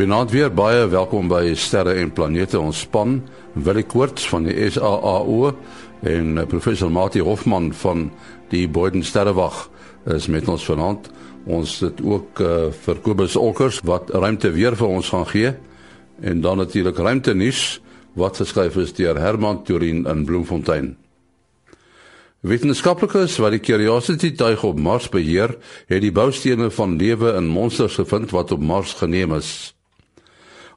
Goeienaand weer, baie welkom by Sterre en Planete ons span. Willie Koorts van die SAAO en eh, professor Mati Hofman van die Boden Sterrewag is met ons vanaand. Ons het ook uh, vir Kobus Olkers wat ruimte weer vir ons gaan gee en dan natuurlik ruimte nuus wat geskryf is deur Herman Turin in Bloemfontein. Wetenskaplikes wat die Curiosity tuig op Mars beheer, het die boustene van lewe in monsters gevind wat op Mars geneem is.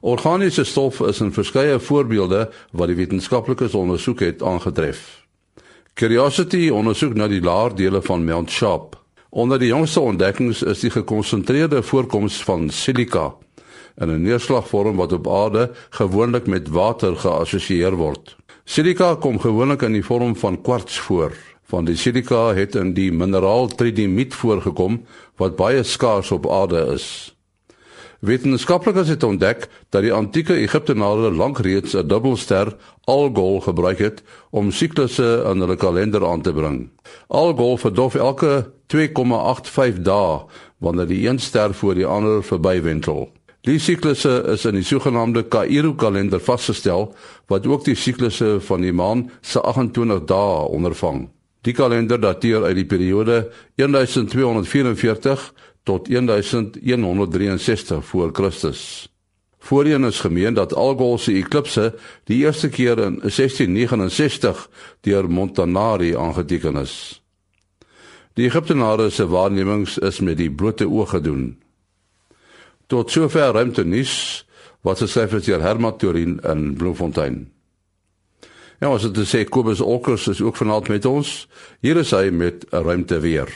Organiese stof is in verskeie voorbeelde wat die wetenskaplikes ondersoek het aangetref. Curiosity ondersoek nou die laer dele van Mount Sharp. Onder die jongste ontdekkings is die gekonsentreerde voorkoms van silika in 'n neerslagvorm wat op aarde gewoonlik met water geassosieer word. Silika kom gewoonlik in die vorm van kwarts voor. Van die silika het in die mineraal tridimiet voorgekom wat baie skaars op aarde is. Wetenskaplikes het ontdek dat die antieke Egiptenare lank reeds 'n dubbelster Algol gebruik het om siklusse in hulle kalender aan te bring. Algol verdof elke 2,85 dae wanneer die een ster voor die ander verbywentel. Die siklusse is in die sogenaamde Kairo kalender vasgestel wat ook die siklusse van die maan se 28 dae ondervang. Die kalender dateer uit die periode 1244 tot 1163 voor Christus. Voorheen is gemeen dat Algol se eklipse die eerste keer in 1669 deur Montanari aangeteken is. Die Egiptenare se waarnemings is met die blote oog gedoen. Tot sover ruimte nuus wat geskryf is deur Herman Turin in Bloemfontein. Ja, ons het gesê Kobus Olkers is ook vanaand met ons. Hier is hy met 'n ruimte weer.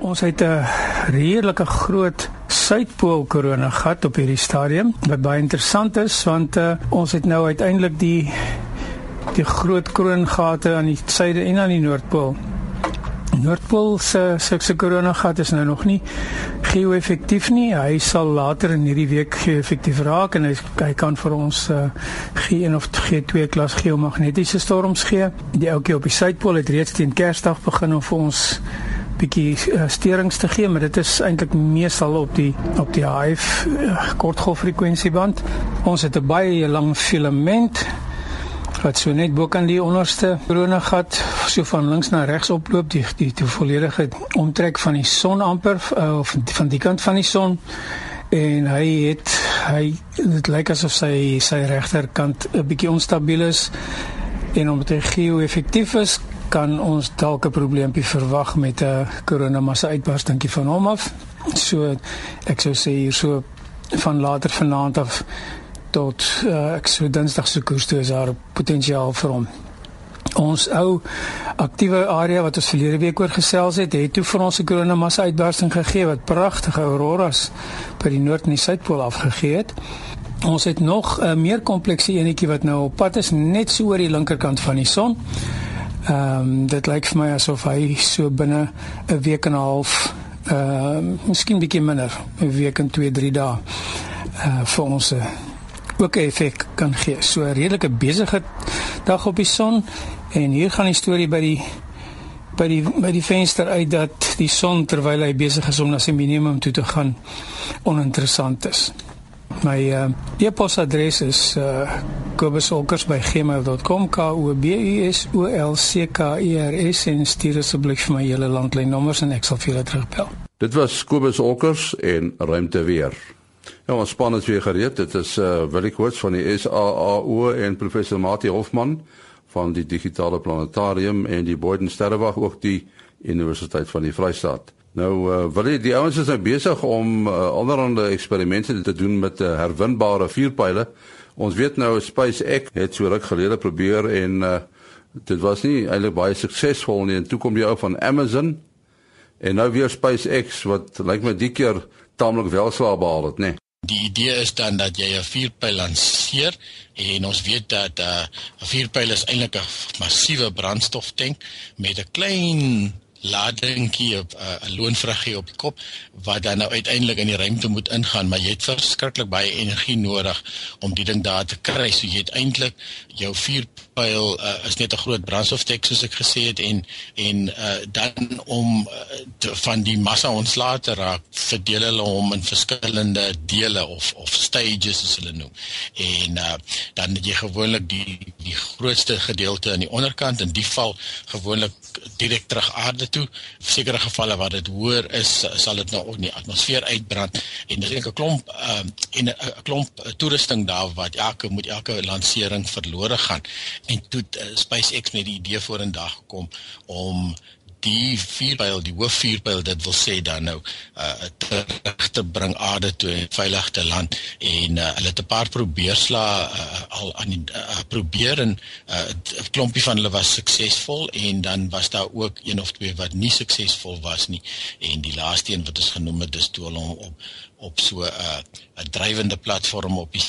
Ons het 'n redelike groot suidpool korona gehad op hierdie stadium wat baie interessant is want uh, ons het nou uiteindelik die die groot kroongate aan die suide en aan die noordpool. Noordpool se se korona gat is nou nog nie geo-effektief nie. Hy sal later in hierdie week geo-effektief raak en hy, hy kan vir ons uh, G1 of G2 klas geomagnetiese storms gee. Die ouetjie op die suidpool het reeds teen Kersdag begin om vir ons bietjie uh, sterings te gee, maar dit is eintlik meestal op die op die HF uh, kortgolffrekwенsieband. Ons het 'n baie lang filament wat so net bo kan die onderste koronagat so van links na regs oploop die die, die volledige omtrek van die son amper uh, of van die kant van die son en hy het hy dit lyk asof sy sy regterkant 'n bietjie onstabiel is en omdat hy geo-effektief is kan ons dalk 'n probleempie verwag met 'n koronamassa uitbarstingkie van hom af. So ek sou sê hier so van later vanaand af tot uh, ek sou dinsdag se koers toe is daar potensiaal vir hom. Ons ou aktiewe area wat ons verlede week oor gesels het, het toe vir ons 'n koronamassa uitbarsting gegee wat pragtige auroras by die noord en die suidpool afgegee het. Ons het nog 'n meer komplekse enetjie wat nou op pad is net so oor die linkerkant van die son. Ehm um, dit lyk vir my asof hy so binne 'n week en 'n half ehm uh, miskien bietjie minder, 'n week en 2, 3 dae uh vir ons ook 'n effek kan gee. So 'n redelike besige dag op die son en hier gaan die storie by die by die by die venster uit dat die son terwyl hy besig is om na sy minimum toe te gaan oninteressant is. My uh, e-posadres is uh, kobusolkers@gmail.com k o b u s o l c k e r s en stuur asseblief vir my hele landlynnommers en ek sal vir julle terugbel. Dit was Kobus Olkers en ruimte weer. Ja, ons span is weer gereed. Dit is uh, Willie Koorts van die SAAO en professor Mati Hofman van die digitale planetarium en die Boden Sterrewag ook die Universiteit van die Vrystaat. Nou uh, wil jy die ouens is nou besig om uh, allerlei eksperimente te doen met uh, herwinbare vuurpyle. Ons weet nou SpaceX het so ruk gelede probeer en uh, dit was nie eintlik baie suksesvol nie. En toe kom jy ou van Amazon en nou weer SpaceX wat lyk my die keer taamlik welslaag behaal het, nê. Nee. Die idee is dan dat jy 'n vuurpyl lanseer en ons weet dat 'n uh, vuurpyl is eintlik 'n massiewe brandstoftank met 'n klein ladingkie op 'n uh, loonvruggie op die kop wat dan nou uiteindelik in die ruimte moet ingaan, maar jy het verskriklik baie energie nodig om die ding daar te kry. So jy het eintlik jou vuurpyl uh, is net 'n groot brandstoftek soos ek gesê het en en uh, dan om uh, te, van die massa ontslae te raak, verdeel hulle hom in verskillende dele of of stages soos hulle noem. En uh, dan het jy gewoonlik die die grootste gedeelte aan die onderkant en die val gewoonlik direk terug aarde toe. In sekere gevalle waar dit hoër is, sal dit nou ook in die atmosfeer uitbrand en dis 'n klomp uh, en 'n klomp toerusting daar wat elke moet elke lansering verlore gaan. En toe uh, SpaceX met die idee vorendag gekom om die vuurpyl, die hoofvuurpyl dit wil sê dan nou uh terug te bring aarde toe en veilig te land en uh, hulle het 'n paar probeerslae uh, al aan die uh, probeer en 'n uh, klompie van hulle was suksesvol en dan was daar ook een of twee wat nie suksesvol was nie. En die laaste een wat ons genoem het dis toe hulle op op so 'n uh, 'n drywende platform op die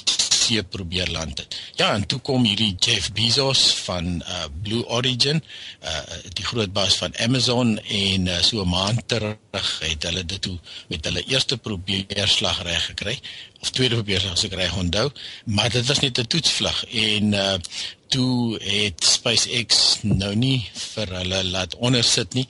see probeer land het. Ja, en toe kom hierdie Jeff Bezos van uh, Blue Origin, uh, die groot baas van Amazon en uh, so 'n maand terug het hulle dit toe met hulle eerste probeerslag reg gekry of tweede probeerslag as ek reg onthou, maar dit was net 'n toetsvlug en uh, toe het SpaceX nou nie vir hulle laat ondersit nie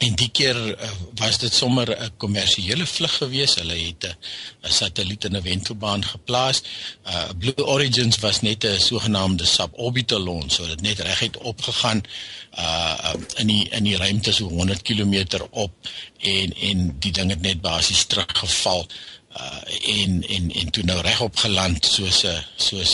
En die keer uh, was dit sommer 'n kommersiële vlug geweest. Hulle het 'n satelliet in 'n wentelbaan geplaas. Uh Blue Origins was net 'n sogenaamde suborbital launch, so dit net reguit opgegaan uh in die in die ruimte so 100 km op en en die ding het net basies teruggeval uh en en en toe nou regop geland soos 'n soos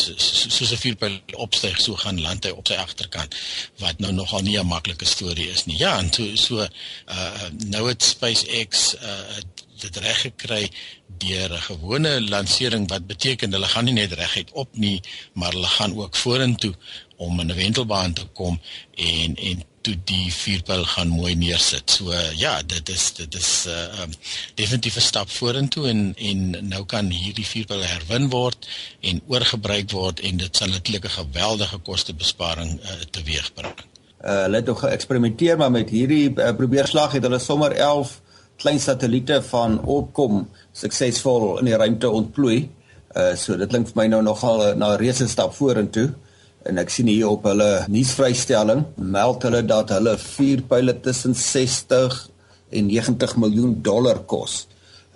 soos 'n vuurpyl opstyg so gaan land hy op sy agterkant wat nou nogal nie 'n maklike storie is nie. Ja, en toe so uh nou het SpaceX uh dit reg gekry deur 'n gewone lansering wat beteken hulle gaan nie net reguit op nie, maar hulle gaan ook vorentoe om in 'n wentelbaan te kom en en toe die vuurpyl gaan mooi neersit. So uh, ja, dit is dit is 'n uh, um, definitiewe stap vorentoe en en nou kan hierdie vuurpyl herwin word en oorgebruik word en dit sal natuurlik 'n geweldige kostebesparing uh, teweegbring. Uh, hulle het nog geëksperimenteer maar met hierdie uh, probeerslag het hulle sommer 11 klein satelliete van opkom suksesvol in die ruimte ontplooi. Uh, so dit klink vir my nou nogal na 'n reuse stap vorentoe en ek sien hier op hulle nuusvrystelling meld hulle dat hulle vier pile tussen 60 en 90 miljoen dollar kos.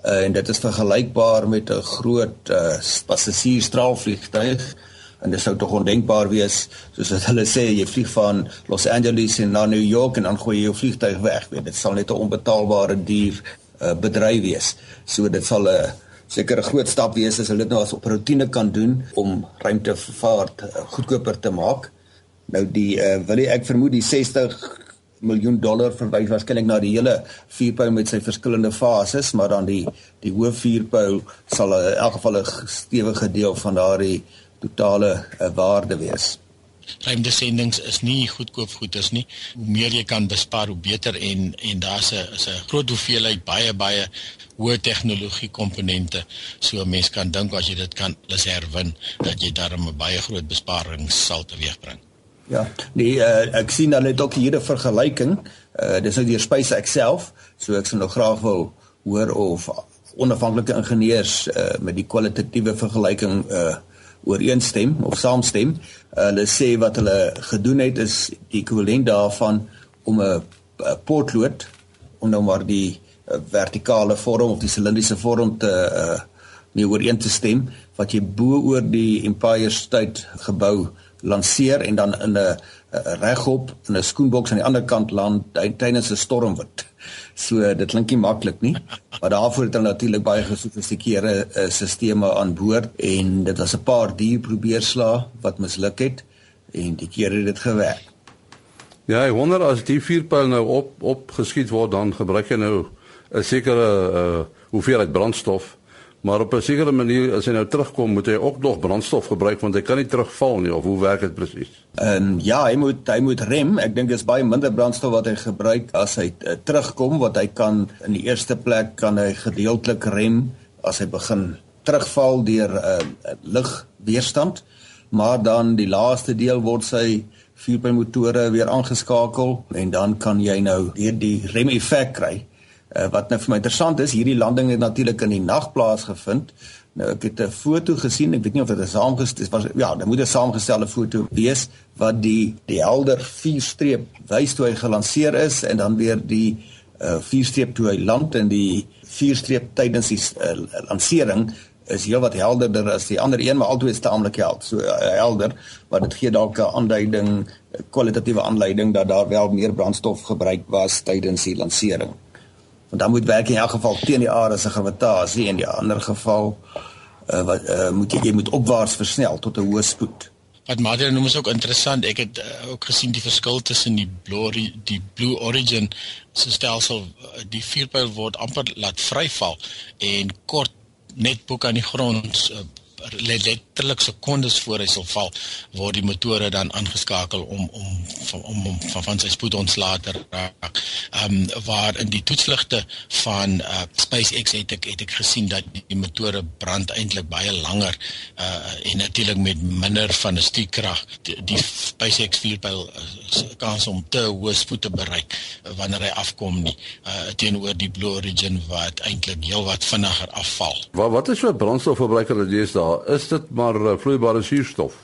Uh, en dit is vergelykbaar met 'n groot uh, passasiersstraalvliegtuig en dit sou tog ondenkbaar wees soos wat hulle sê jy vlieg van Los Angeles na New York en dan gooi jy jou vliegtuig weg. Dit sal net 'n onbetaalbare duur uh, bedryf wees. So dit sal 'n uh, seker 'n groot stap wees as hulle dit nou as op rotine kan doen om ruimtevaart uh, goedkoper te maak. Nou die uh, wil ek vermoed die 60 miljoen dollar verwys waarskynlik na die hele vuurpyl met sy verskillende fases, maar dan die die hoof vuurpyl sal uh, in elk geval 'n stewige deel van daardie totale uh, waarde wees. Ruimtesendings is nie goedkoop goed is nie. Hoe meer jy kan bespaar, hoe beter en en daar's 'n 'n groot hoeveelheid baie baie hoë tegnologie komponente so 'n mens kan dink as jy dit kan alles herwin dat jy daarmee 'n baie groot besparing sal teweegbring. Ja, nee, uh, ek sien hulle het ook hier 'n vergelyking. Uh, dis nou deur SpaceX self, so ek sou nou graag wil hoor of onafhanklike ingenieurs uh, met die kwalitatiewe vergelyking uh ooreenstem of saamstem. Uh, hulle sê wat hulle gedoen het is die ekwivalent daarvan om 'n potlood om nou maar die vertikale vorm of die silindriese vorm te uh mee ooreen te stem wat jy bo oor die Empire State gebou lanseer en dan in 'n regop in 'n skoenboks aan die ander kant land tydens 'n stormwind. So dit klink nie maklik nie, maar daarvoor het hulle natuurlik baie gesofistikeerde uh, stelsels aan boord en dit was 'n paar duur probeerslae wat misluk het en die keer het dit gewerk. Ja, ek wonder as die vuurpyl nou op opgeskiet word dan gebruik jy nou 'n sekere uh hoeveelheid brandstof, maar op 'n sekere manier as hy nou terugkom, moet hy ook nog brandstof gebruik want hy kan nie terugval nie of hoe werk dit presies? Ehm um, ja, hy moet hy moet rem. Ek dink dis baie minder brandstof wat hy gebruik as hy uh, terugkom wat hy kan in die eerste plek kan hy gedeeltelik rem as hy begin terugval deur 'n uh, lugweerstand. maar dan die laaste deel word sy vuurpylmotore weer aangeskakel en dan kan jy nou weer die rem effek kry. Uh, wat nou vir my interessant is, hierdie landing het natuurlik in die nag plaasgevind. Nou ek het 'n foto gesien, ek weet nie of dit 'n saamgestel was ja, dit moet 'n saamgestelde foto wees wat die die helder vuurstreep wys toe hy gelanseer is en dan weer die uh vuurstreep toe hy land en die vuurstreep tydens die uh, lansering is heelwat helderder as die ander een, maar albei is taamlik held. So uh, helder, maar dit gee dalk 'n aanduiding, kwalitatiewe aanleiding dat daar wel meer brandstof gebruik was tydens die lansering. Want dan moet werk in elk geval teen die aarde se gravitasie en in die ander geval uh, wat uh, moet jy jy moet opwaarts versnel tot 'n hoë spoed. Wat Madre noem is ook interessant. Ek het uh, ook gesien die verskil tussen die blue die blue origin se stelsel die vuurpyl word amper laat vryval en kort net boek aan die grond uh, letterlik sekondes voor hy sal val word die motore dan aangeskakel om om om om, om van, van sy spoed ontslae te raak. Ehm um, waar in die toetsligte van uh, SpaceX het ek het ek gesien dat die, motore brand eintlik baie langer uh en natuurlik met minder van 'n stuurkrag die, die SpaceX vuurpyl uh, kans om te hoë spoed te bereik wanneer hy afkom nie uh teenoor die Blue Origin wat eintlik heelwat vinniger afval. Wat wat is so brandstofverbruiker dat jy is daar is dit maar uh, vloeibare suurstof.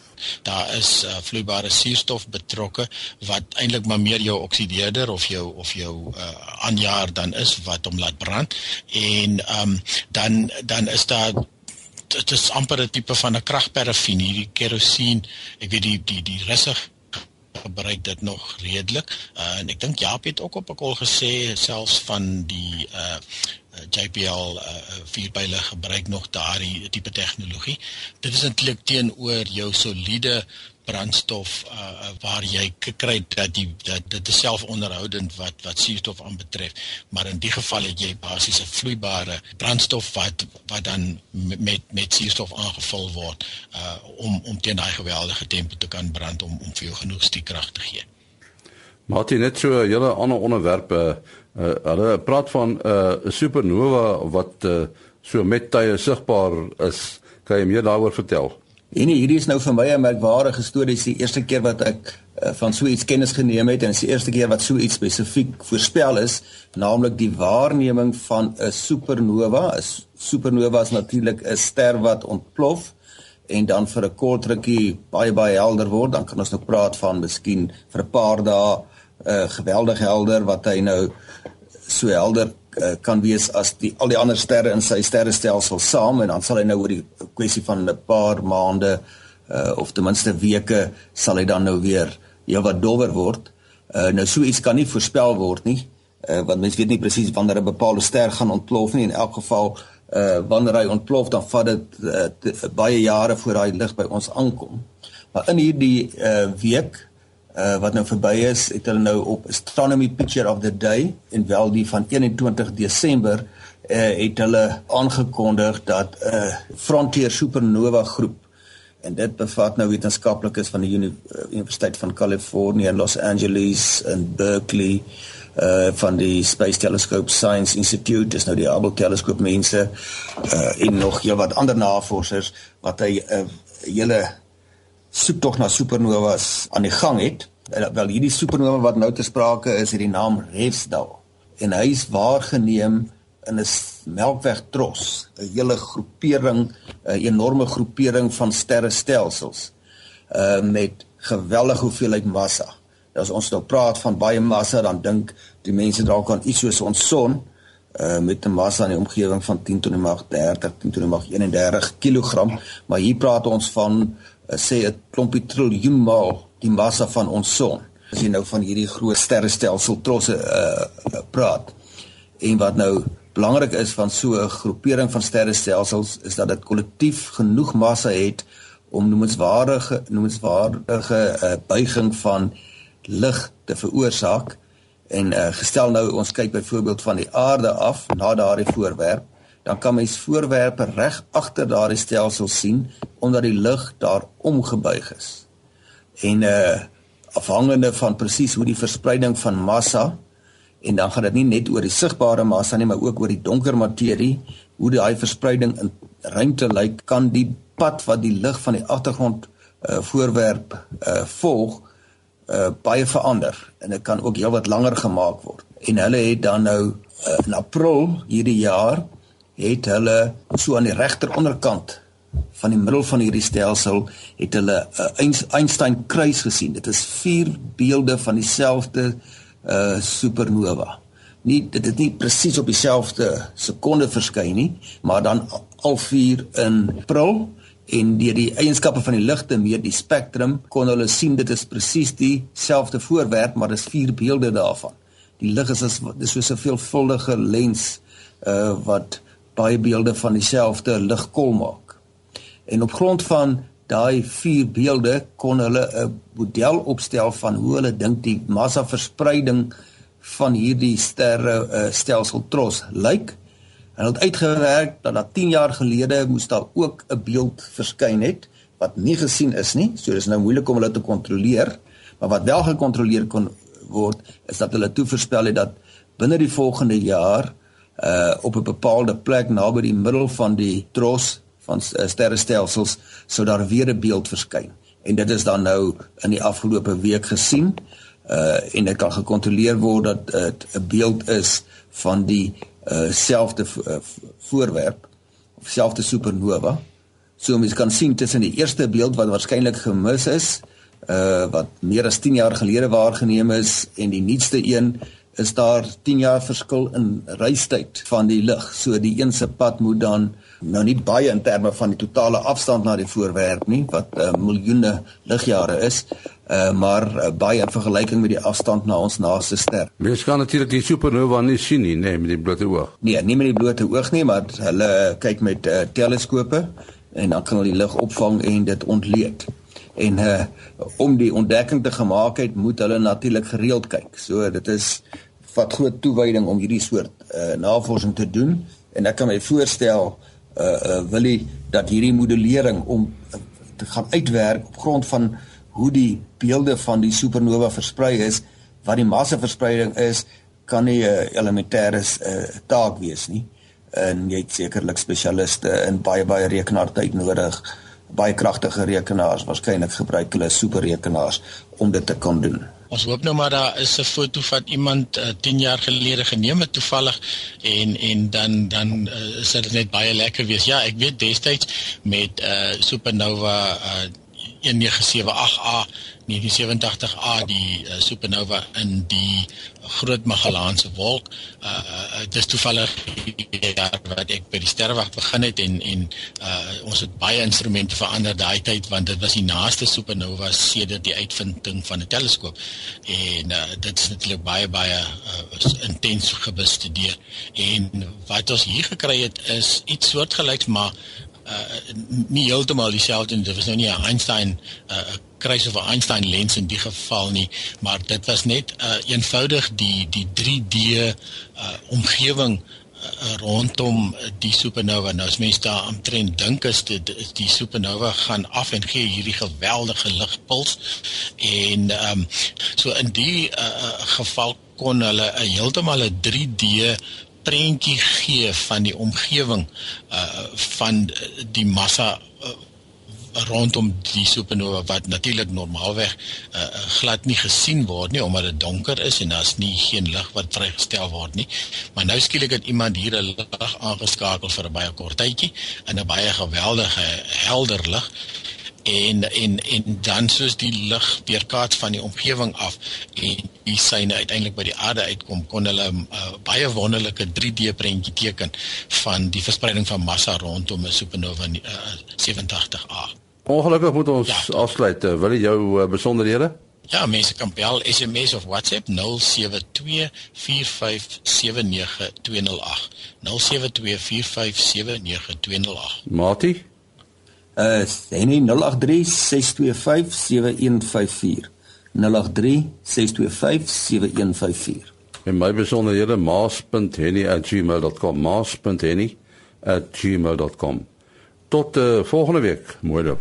Daar is uh, vloeibare suurstof betrokke wat eintlik maar meer jou oksideerder of jou of jou uh, aanjaer dan is wat hom laat brand en um, dan dan is daar dit is amper 'n tipe van 'n kragparafin hierdie kerosien ek weet die die die rustig gebruik dit nog redelik uh, en ek dink Jaap het ook op 'n kol gesê selfs van die uh, JPL uh, vuurpyle gebruik nog daardie tipe tegnologie. Dit is eintlik teenoor jou soliede brandstof uh, waar jy kry dat die dat dit selfonderhoudend wat wat suurstof aanbetref, maar in die geval het jy basies 'n vloeibare brandstof wat wat dan met met suurstof aangevul word uh, om om teen daai geweldige tempo te kan brand om om vir jou genoeg stiekrag te gee. Martin net so 'n hele ander onderwerp uh, Uh, hulle praat van 'n uh, supernova wat uh, so met tye sigbaar is. Kan jy meer daaroor vertel? En hierdie is nou vir my 'n merkwaardige storie. Dit is die eerste keer wat ek uh, van so iets kennis geneem het en dit is die eerste keer wat so iets spesifiek voorspel is, naamlik die waarneming van 'n supernova. 'n Supernova is natuurlik 'n ster wat ontplof en dan vir 'n kort rukkie baie baie helder word. Dan kan ons nou praat van miskien vir 'n paar dae uh, geweldig helder wat hy nou so helder uh, kan wees as die al die ander sterre in sy sterrestelsel saam en dan sal hy nou oor die kwessie van 'n paar maande uh, of ten minste weke sal hy dan nou weer heel wat dowwer word. Uh, nou so iets kan nie voorspel word nie. Uh, want mens weet nie presies wanneer 'n bepaalde ster gaan ontplof nie in elk geval uh wanneer hy ontplof dan vat dit uh, baie jare voor daai lig by ons aankom. Maar in hierdie uh week uh, wat nou verby is, het hulle nou op Astronomy Picture of the Day en wel die van 21 Desember uh, het hulle aangekondig dat 'n uh, Frontier Supernova groep en dit bevat nou wetenskaplikes van die Uni Universiteit van Kalifornië in Los Angeles en Berkeley uh van die Space Telescope Science Institute dis nou die Hubble teleskoop mense uh en nog heel wat ander navorsers wat hy 'n uh, hele soek tog na supernovas aan die gang het. Wel hierdie supernova wat nou te sprake is, het die naam Refsdal en hy is waargeneem in 'n melkwegtros, 'n hele groepering, 'n enorme groepering van sterrestelsels uh met geweldige hoeveelheid massa. As ons nou praat van baie massa, dan dink die mense dalk aan iets soos ons son uh met 'n massa in die omgewing van 10 tot die mag 30, 10 tot die mag 31 kg, maar hier praat ons van uh, sê 'n klompie triljoen maal die massa van ons son. As jy nou van hierdie groot sterrestelsel trosse uh, praat. En wat nou belangrik is van so 'n groepering van sterrestelsels is dat dit kollektief genoeg massa het om noemenswaardige noemenswaardige uh, buiging van lig te veroorsaak. En uh, gestel nou ons kyk byvoorbeeld van die aarde af na daardie voorwerp dan kan mens voorwerpe reg agter daardie stelsel sien omdat die lig daar omgebuig is. En uh afhangende van presies hoe die verspreiding van massa en dan gaan dit nie net oor die sigbare massa nie, maar ook oor die donker materie, hoe daai verspreiding in ruimte lyk, kan die pad wat die lig van die agtergrond uh, voorwerp uh, volg uh, baie verander en dit kan ook heelwat langer gemaak word. En hulle het dan nou uh, in April hierdie jaar het hulle so aan die regter onderkant van die middel van hierdie stelsel het hulle 'n uh, Einstein kruis gesien. Dit is vier beelde van dieselfde uh supernova. Nie dit het nie presies op dieselfde sekonde verskyn nie, maar dan al vier in April en deur die eienskappe van die ligte meer die spektrum kon hulle sien dit is presies dieselfde voorwerp, maar dis vier beelde daarvan. Die lig is as dis so 'n veelvuldige lens uh wat baie beelde van dieselfde ligkol maak. En op grond van daai vier beelde kon hulle 'n model opstel van hoe hulle dink die massa verspreiding van hierdie sterre uh, stelsel Tros lyk. Hulle het uitgewerk dat dat 10 jaar gelede moes daar ook 'n beeld verskyn het wat nie gesien is nie. So dis nou moeilik om hulle te kontroleer, maar wat wel gekontroleer kon word is dat hulle toe voorspel het dat binne die volgende jaar uh op 'n bepaalde plek naby die middel van die Tros van uh, sterrestelsels sou daar weer 'n beeld verskyn. En dit is dan nou in die afgelope week gesien. Uh en dit kan gekontroleer word dat dit 'n beeld is van die uh selfde uh, voorwerp of selfde supernova. So mens kan sien tussen die eerste beeld wat waarskynlik gemis is, uh wat meer as 10 jaar gelede waargeneem is en die nuutste een is daar 10 jaar verskil in reistyd van die lig. So die een se pad moet dan nou nie baie in terme van die totale afstand na die voorwerp nie wat uh, miljoene ligjare is uh, maar uh, baie in vergelyking met die afstand na ons naaste ster. Mens kan natuurlik die supernova nie sien nie, nee, met die blote oog. Nee, nie met die blote oog nie, maar hulle kyk met uh, teleskope en dan kan hulle die lig opvang en dit ontleed. En uh, om die ontdekking te gemaak het, moet hulle natuurlik gereeld kyk. So dit is wat groot toewyding om hierdie soort uh, navorsing te doen en ek kan my voorstel uh uh wil hy dat hierdie modellering om uh, te gaan uitwerk op grond van hoe die beelde van die supernova versprei is, wat die massaverspreiding is, kan nie 'n uh, elementêre uh, taak wees nie. En jy het sekerlik spesialiste in baie baie rekenaartyd nodig, baie kragtige rekenaars, waarskynlik gebruik hulle superrekenaars om dit te kon doen. Ons hoop nou maar daar is 'n foto van iemand uh, 10 jaar gelede geneem het toevallig en en dan dan uh, is dit net baie lekker wees. Ja, ek weet destyds met uh, Supernova uh, 1978A 1987A die uh, supernova in die Groot Magellaanse wolk. Uh, uh dis toevallig jaar wat ek by die sterrewag begin het en en uh ons het baie instrumente verander daai tyd want dit was die naaste supernova sedert die uitvinding van 'n teleskoop. En uh dit is natuurlik baie baie uh, intens gebestudeer. En wat ons hier gekry het is iets soortgelyks maar uh nie heeltemal dieselfde dit was nou nie 'n Einstein uh kruis of 'n Einstein lens in die geval nie maar dit was net uh eenvoudig die die 3D uh omgewing uh, rondom die supernova. Nou as mens daar omtrent dink is dit is die supernova gaan af en gee hierdie geweldige ligpuls. En ehm um, so in die uh, geval kon hulle 'n heeltemal 'n 3D prentjie gee van die omgewing uh van die massa uh, rondom die supernova wat natuurlik normaalweg uh, uh, glad nie gesien word nie omdat dit donker is en daar's nie geen lig wat vrygestel word nie. Maar nou skielik het iemand hier 'n lig aangeskakel vir 'n baie kort tydjie in 'n baie geweldige helder lig en en en dan soos die lig weerkaats van die omgewing af en die syne uiteindelik by die aarde uitkom kon hulle 'n uh, baie wonderlike 3D prentjie teken van die verspreiding van massa rondom 'n supernova uh, 87A. Ongelukkig moet ons ja. afsluit. Uh, wil jy jou uh, besonderhede? Ja, mense kan bel, SMS of WhatsApp 0724579208. 0724579208. Mati uh Henny 0836257154 0836257154 En my besonderhede maas.henny@gmail.com maas.henny@gmail.com Tot uh, volgende week. Mooi loop.